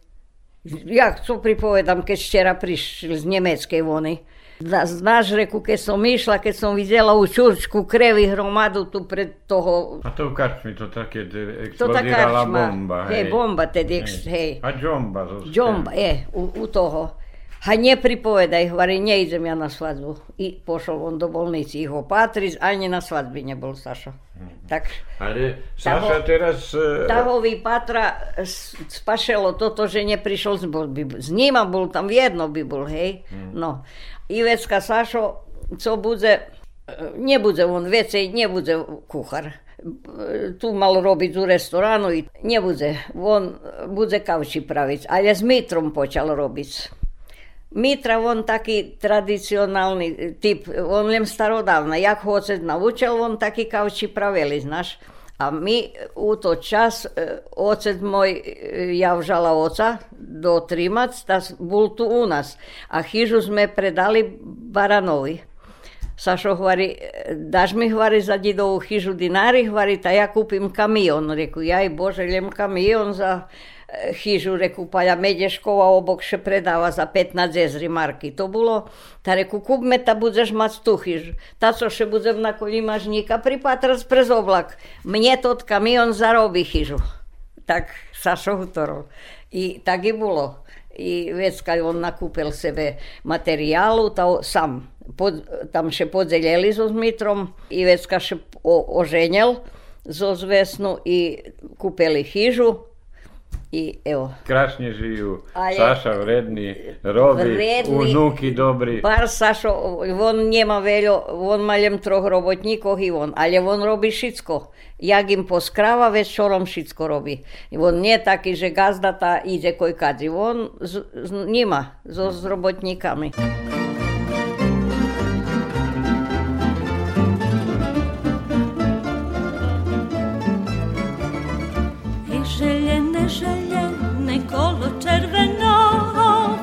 Ja co pripovedam, keď včera prišli z Nemeckej vony. Znaš, reku, keď som išla, keď som videla u Čurčku krevi hromadu tu pred toho... A to ukáž mi to také, explodirala bomba. Hej, bomba tedy, hej. hej. A džomba. Džomba, je, u, u toho. A nepripovedaj, hovorí, nejdem ja na svadbu. I pošol on do bolnici ich opatriť, ani na svadbi nebol Sašo. Mhm. Tak, Ale Saša teraz... Tá ho vypatra, spašelo toto, že neprišol, by, s ním a bol tam jedno by bol, hej. Hmm. No. I vecka Sašo, co bude, nebude on vecej, nebude kuchar. Tu mal robiť u restoránu i nebude. On bude kavči praviť, ale s Mitrom počal robiť. Mitra, on taký tradicionálny typ, on len starodávna. Jak ho otec naučil, on taký kavči pravili, znaš. A my u to čas, ocet môj, ja vžala oca do Trimac, ta bol tu u nás. A chyžu sme predali Baranovi. Sašo hvari, daš mi hvari za didovú chyžu dinári, hvari, ta ja kúpim kamion. Reku, jaj Bože, lem kamion za chyžu, reku, Paľa Medeškova obok še predáva za 15 jezri marky. To bolo, ta reku, kúpme, ta budeš mať tú chyžu. Ta, co še budem na kolimažníka pripatrať prez oblak. Mne to kamion zarobí chyžu. Tak Sašo hutorol. I tak i bolo. I vecka on nakúpil sebe materiálu, to sam. Pod, tam še podzelili so Zmitrom i vecka še oženel zo zvesnu i kúpili chyžu i evo. Krásne žijú. Ale Saša vredný, robí, vredný, unuky dobrí. Bar Sašo, on nema veľo, on má len troch robotníkov i on, ale on robí všetko. Jak im poskráva, večerom všetko robí. On nie je taký, že gazdata ide koj kadzi. On z, z, nima, so, s robotníkami. kolo červeno,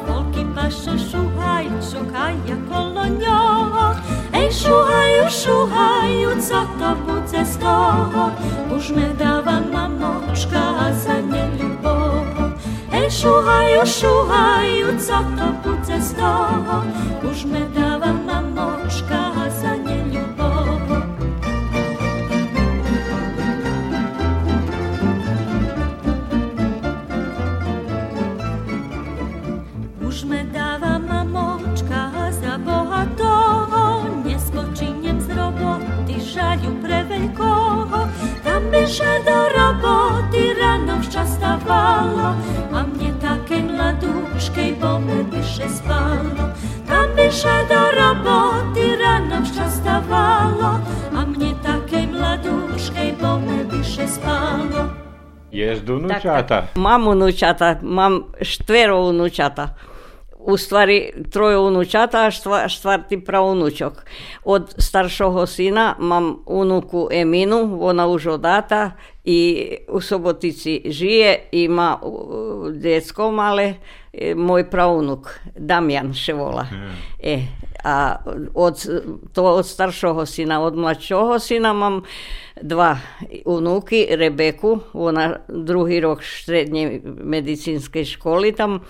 volky paše šuhaj, šuhaja kolo njo. Ej, šuhaju, šuhaju, co to bude z toho? Už me dáva mamočka za neľubov. Ej, šuhaju, šuhaju, co to bude z toho? Už me dáva mamočka me by się spało. Tam by się do roboty rano wczastawało, a mnie takie mladuszkej, bo me by się spało. Jest unučata. Mam unučata, mam štvero unučata. U stvari troje unučata, a štva, štvrti praunučok. Od staršoho sina mam unuku Eminu, ona už odata i u Sobotici žije, ima djecko male, e, moj praunuk Damjan še vola. E, a od, to od staršoho sina, od mladšoho sina mam dva unuki, Rebeku, ona drugi rok srednje medicinske školi tam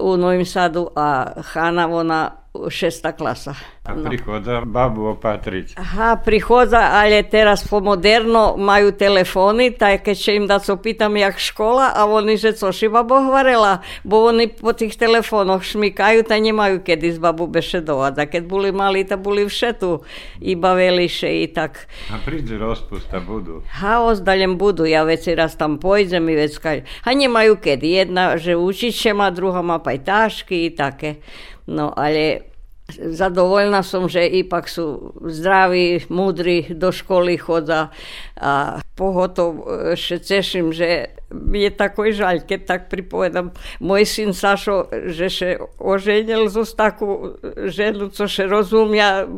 u Novim Sadu, a Hana ona šesta klasa. A prihoda babu opatrić. Aha, prihodza, ale teraz po moderno majú telefony, tak keď še im da co pitam jak škola, a oni že co si babo hovorila, bo oni po tých telefónoch šmikajú, ta nemajú kedy z babu bešedovať. A keď boli mali, ta boli všetu i baveliše i tak. A príde rozpusta budu. Haos daljem budu, ja već raz tam pojdem i već kaj. A nemajú kedy. Jedna, že učiće ma, druga ma pajtaški i také. No, ale zadovoljna som, že ipak sú zdraví, múdri, do školy choda a pohotovo še ceším, že je takoj žalj, keď tak pripovedam. Môj syn Sašo, že še oženil zo takú ženu, co še rozumia,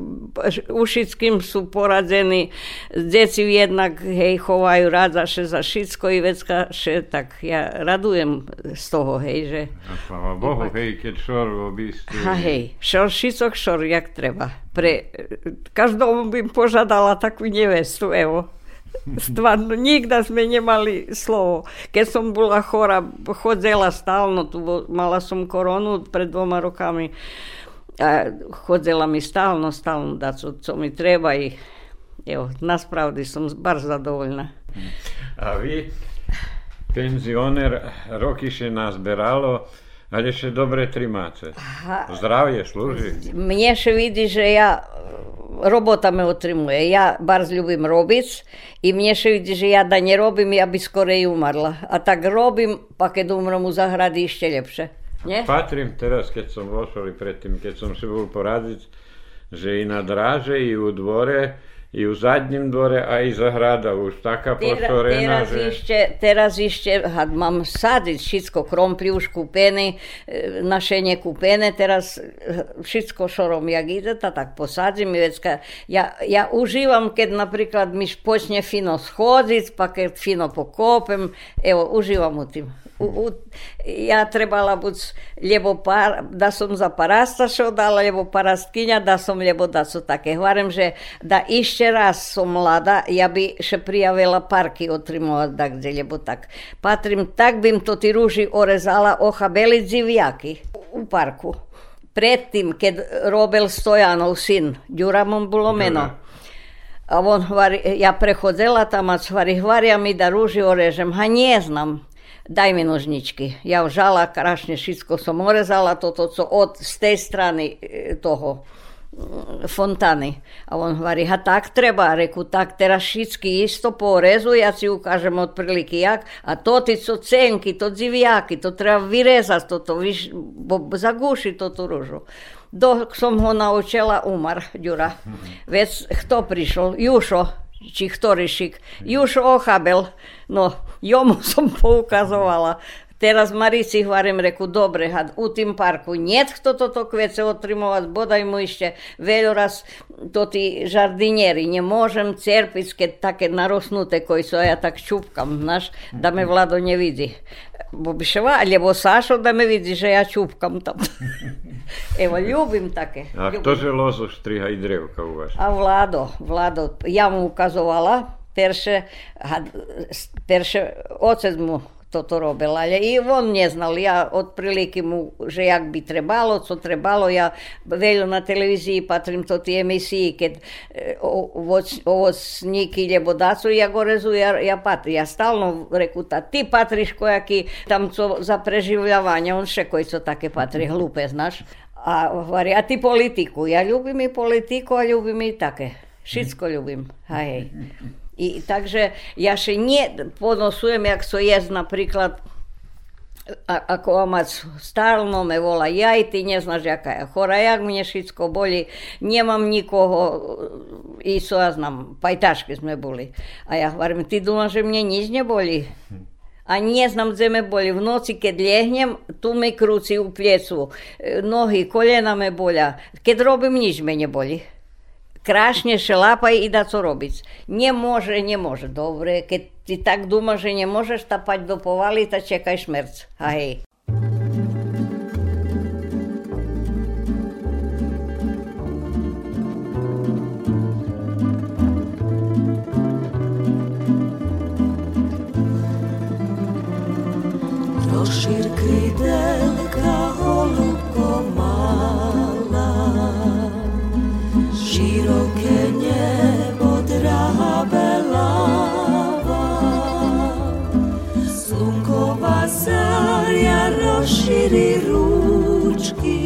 ušickým sú poradení, deti jednak hej, chovajú rada še za šicko i vecka, še tak ja radujem z toho, hej, že... A sláva Bohu, iba... hej, keď šor v obistvu. A hej, šor šicok, šor, jak treba. Pre, každomu bym požadala takú nevestu, evo. Stvarno, nikda sme nemali slovo. Keď som bola chora, chodzela stálno, tu mala som koronu pred dvoma rokami. A chodzela mi stálno, stálno da co, co mi treba i evo, naspravdi som bar zadovoljna. A vy, penzioner, roky še nazberalo, ale še dobre trimáce. Zdravie slúži. Mne še vidi, že ja robota me otrimuje. Ja bar ljubim robic i mne še vidi, že ja da ne robim, ja bi skorej umrla. A tak robim, pa kad umrem u zahradi ešte ljepše. Nie? Patrím teraz, keď som vošol i predtým, keď som si bol poradiť, že i na dráže, i u dvore, i u zadnjem dvore, a i zahrada už taká Tera, pošorená, teraz, že... teraz ešte, had mám sadiť všetko, krompli už kúpené, e, našenie kúpené, teraz e, všetko šorom, jak ide, ta tak posadzím. i Vecka. Ja, ja užívam, keď napríklad mi počne fino schodziť, pa keď fino pokopem, evo, užívam u tým. U, u, ja trebala buď lebo par, da som za parastašo dala, lebo parastkinja, da som lebo da su také. Hvarem, že da ešte raz som mlada, ja bi še prijavila parky otrimova da gdje, lebo tak. Patrim, tak bim to ti ruži orezala ohabeli dzivjaki u parku. Predtým, keď robil Stojanov syn, Ďuramom bolo meno. A on hvari, ja prehodzela tam a hvari, hvaria mi da ruži orežem. Ha nie znam. Daj mi nožničky. Ja žala, krašne všetko som orezala, toto, co od z tej strany e, toho fontany. A on hovorí, ha tak treba, reku, tak teraz všetky isto porezu, ja si ukážem otprilike jak, a to ty co cenky, to dzivjaki, to treba vyrezať, toto, viš, bo zaguši to tú ružu. Dok som ho naučila, umar, Ďura. Vec, kto prišiel? Jušo, či ktorýšik. Jušo Ochabel. No, jomu (laughs) som poukazovala. Teraz Marici hovorím, reku, dobre, had, u tým parku niet kto toto kvece otrimovať, bodaj mu ešte veľa raz to tí žardinieri, nemôžem cerpiť, keď také narosnuté koji sú, a ja tak čupkam, znaš, da me Vlado nevidí. Bo bi ševa, lebo Sašo da me vidi, že ja čupkam tam. (laughs) Evo, ljubim také. A ljubim. kto že lozo striha i drevka u vás? A Vlado, Vlado, ja mu ukazovala, perše, perše, ocec mu toto robil, ale i on neznal, ja otprilike mu, že jak bi trebalo, co trebalo, ja veľa na televiziji patrim to ti emisiji, keď e, ovoc, ovocniki ljebo dacu, ja go rezu, ja, ja patrim, ja stalno reku, ta, ti patriš kojaki tam co za preživljavanje, on še koji co také patri, hlupe, znaš. A a ty politiku, ja ľubím i politiku, a ľubím i také. Všetko ľubím, hej. I takže ja še nie ponosujem, jak so jest napríklad a, ako omac stalno me vola jaj, ty neznaš jaka je chora, jak mne všetko boli, nemám nikoho, i so ja znam, pajtašky sme boli. A ja hovorím, ty dúmaš, že mne nič neboli? A nie znam, kde me boli. V noci, keď liehnem, tu me krúci u pliecu. Nohy, kolena me bolia. Keď robím, nič me krašne šelapaj i da co robiť. Nemôže, nemôže. Dobre, keď ty tak dúmaš, že nemôžeš tapať do povaly, tak čekaj šmerc. A hej. Rozšír krydelka, holubko široke njevo drabe lava. Slunkova zarja raširi ručki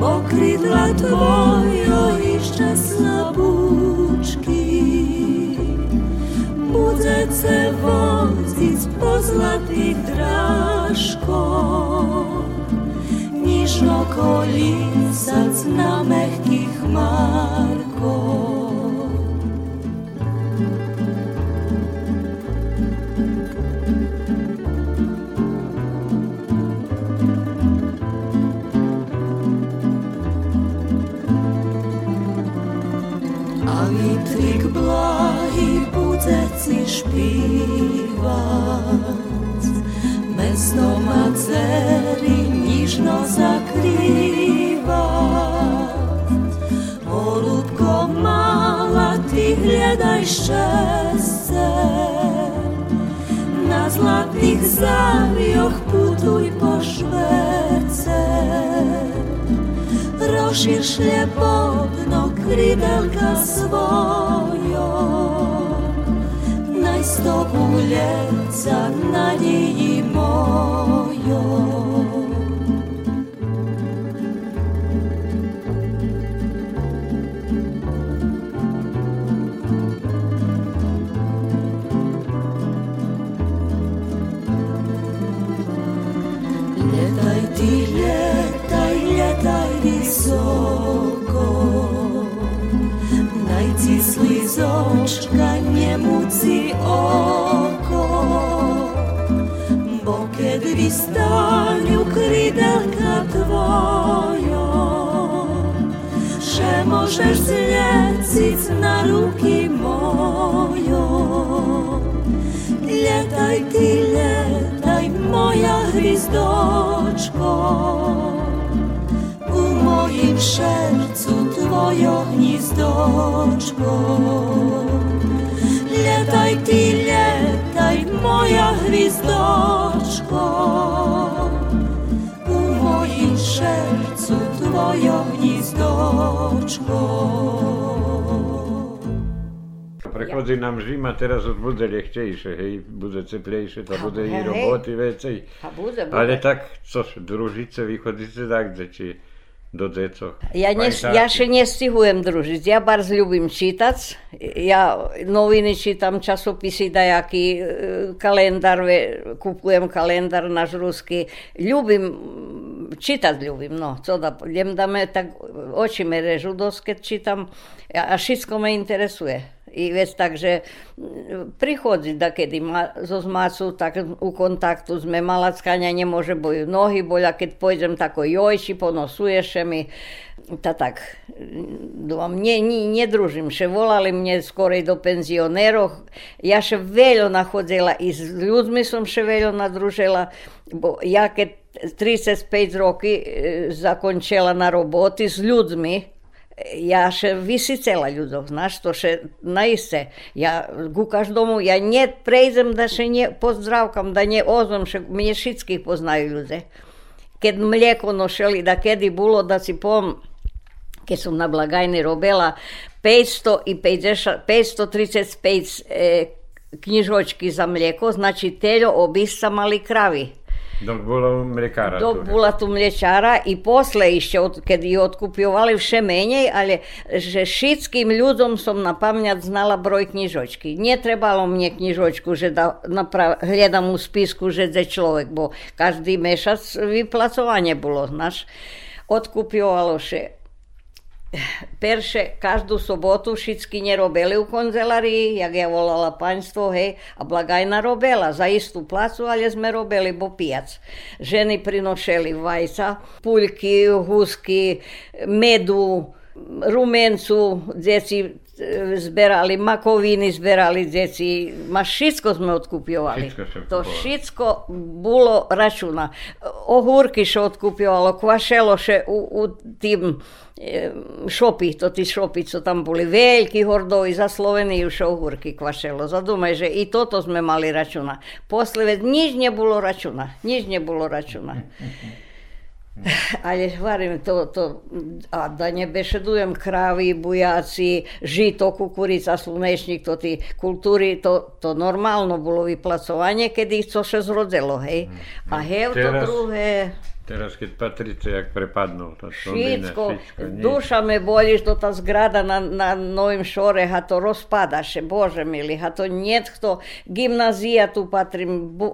Pokridla tvojo iščasna bučki. Budec se vozi s pozlatih draškov ніжно коліса на мегких марко. А вітрик благий буде ці шпівать, без дома церкви. Нужно закривать, голубко мала, ти глядай щастя, на златих зам'ях путуй пошверце, розшир шлепотно кріделка свою, найстопується надії мою. mieszkanie muci oko. Bo kiedy w staniu krydelka twoją Że możesz zlecić na ruki moją Letaj ty, letaj moja gwiazdoczko U mojim šercu tvojo hnízdočko. Lietaj ty, lietaj, moja hvízdočko. U mojim šercu tvojo hnízdočko. Prechodzi nám zima, teraz už bude ľahčejšie, hej, bude teplejšie, to bude i hej. roboty vecej. A bude, bude. Ale tak, což, družice, vychodíte tak, kde či do deco. Ja, ne, ja še nestihujem družiť. Ja barz ľubím čítať. Ja noviny čítam, časopisy, dajaký e, kalendár, kupujem kalendár náš ruský. Ľubím, čítať ľubím, no, co da, idem da me tak oči me režu čítam a, a všetko me interesuje. I vec tak, mm, prichodzi da kedy ma, zo zmacu, tak u kontaktu sme malackania nemôže boju nohy boľa, keď pôjdem tako jojči, ponosuješ mi, ta tak, dúfam, nie, nie, nedružím, še volali mne skorej do penzionerov, ja še veľo nachodzela i s ľuďmi som še veľo nadružila, bo ja keď 35 roky e, zakončila na roboti s ľuďmi, ja še vysicela ľudov, znaš, to še naiste. Ja ku každomu, ja ne prejdem da še ne pozdravkam, da ne ozvem, še mne všetkých poznajú ľudia. Keď mlieko nošeli, da kedy bolo, da si pom, keď som na blagajni robila 500 i 50, 535 e, knjižočki za mlijeko, znači teljo obisca mali kravi. Dok bolo mljekára tu. Dok bola tu mlječara i posle ešte, od, keď ju odkupjovali vše menej, ale že všetkým ľuďom som na pamäť znala broj knižočky. Netrebalo mne knižočku, že da napra- hľadam u spisku, že je človek, bo každý mešac vyplacovanie bolo, znaš. Odkupjovalo še perše každú sobotu všetky nerobili u konzelarii, jak ja volala paňstvo, hej, a blagajna robila za istú placu, ale sme robili bo pijac. Ženy prinošeli vajca, puľky, husky, medu, rumencu, deci e, zberali makoviny, zberali deci, ma všetko sme ste to všetko bolo računa. Ohúrky še odkupjovalo, kvašelo še u, u tim e, šopi, to ti šopi, co tam boli veľkí hordovi za Sloveniju še ohúrky kvašelo. Zadumaj, že i toto sme mali računa. Posle nič nebolo računa, nič nebolo računa. (laughs) Ale hovorím, to, to, a da ne bešedujem kravi, bujaci, žito, kukurica, slunečnik, to ti kulturi, to, to normalno bolo vyplacovanie, keď ich to še zrodilo, hej. A hev to Teraz- druhé, Teraz keď Patrice, jak prepadnul, to všetko, duša me boli, što ta zgrada na, na Novim Šore, ha to rozpadaše, bože mili, ha to niet kto, gimnazija tu patrim, bu,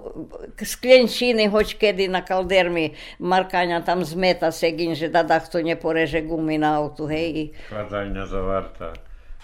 sklenčiny, hoć kedy na kaldermi, Markania tam zmeta segin, že da da kto ne poreže gumi na autu, hej, i, Chladzajňa zavarta.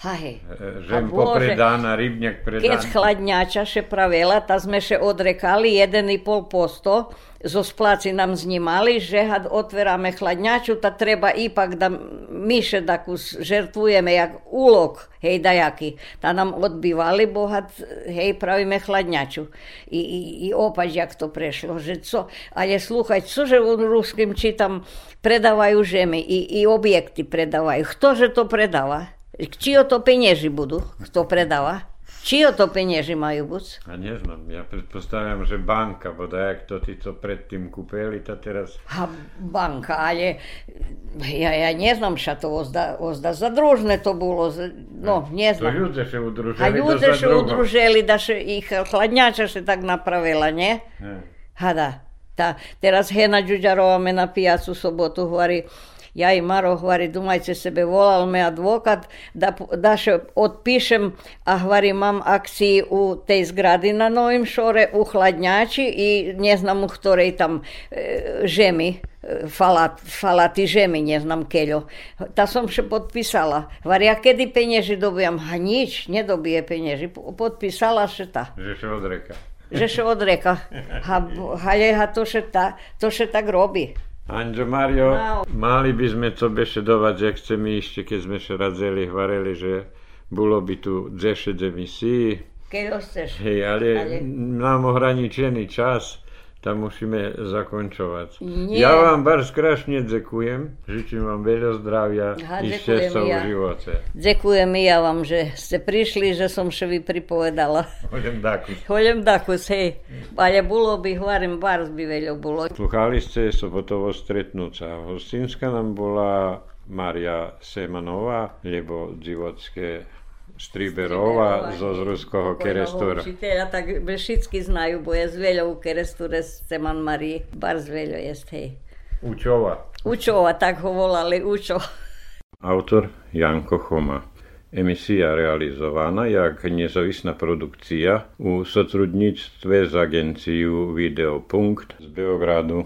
Hej. Žem popredána, rybňak Keď predána. chladňača še pravela, ta sme še odrekali 1,5 posto, zo splaci nam znimali, že had otverame hladňaču, ta treba ipak da mi še daku žertvujeme jak ulog, hej dajaki. Ta nam odbivali, bo had, hej, pravime hladňaču. I, i, i opač, jak to prešlo, že co, ale sluchaj, cože u ruskim čitam, predavajú žemi i, i objekty predavajú. Ktože to predáva? Čio to penieži budú, kto predáva? Čio to penieži majú buď? A neznam, ja predpostavljam, že banka, bo jak to to predtým kúpili, ta teraz... Ha, banka, ale ja, ja ne znam šta to ozda, ozda zadružne to bilo, z- no, ne To ľudia še udružili A še zadrugo. udružili da še ih hladnjača še tak napravila, ne? Ne. Ha da, ta, teraz Hena Đuđarova me na pijacu sobotu hvori, ja i Maro hvori, dumajte sebe, volal me advokat da, p- da še otpišem, a hvori mam akciji u tej zgradi na Novim Šore, u hladnjači i ne znam u ktorej tam e, žemi, e, falat, falati žemi, ne znam keljo. Ta som še potpisala. Hvari, a kedy penježi dobijam? Ha nič, ne dobije penježi. Po- Potpisala še ta Že še odreka. že še odreka. (laughs) Ha, halje, ha to še, ta, to še tak robí. Anđo Mario, Mao. mali by sme to bešedovať, že chceme ešte, keď sme še radzeli, hvareli, že bolo by tu 10 emisí, Keď chceš. hej, ale, Ale- nám ohraničený čas, tam musíme zakončovať. Nie. Ja vám bar strašne dzekujem, žičím vám veľa zdravia Aha, i ďakujem šťastia v ja. živote. Ďakujem ja vám, že ste prišli, že som še vi pripovedala. Hodem daku. Hoľem dakus, hej. Ale bolo by, hovorím, bars by veľa bolo. Sluchali ste sobotovo stretnúca. Hostinska nám bola Maria Semanová, lebo životské Striberová zo Zruského kerestora. Učiteľa, tak všetky znajú, bo je z veľa u keresture z Ceman Marii. Bars veľa jest, hej. Učova. Učova, tak ho volali, Učo. Autor Janko Choma. Emisija realizovana jak nezavisna produkcija u sotrudnictve z agenciju Videopunkt z Beogradu.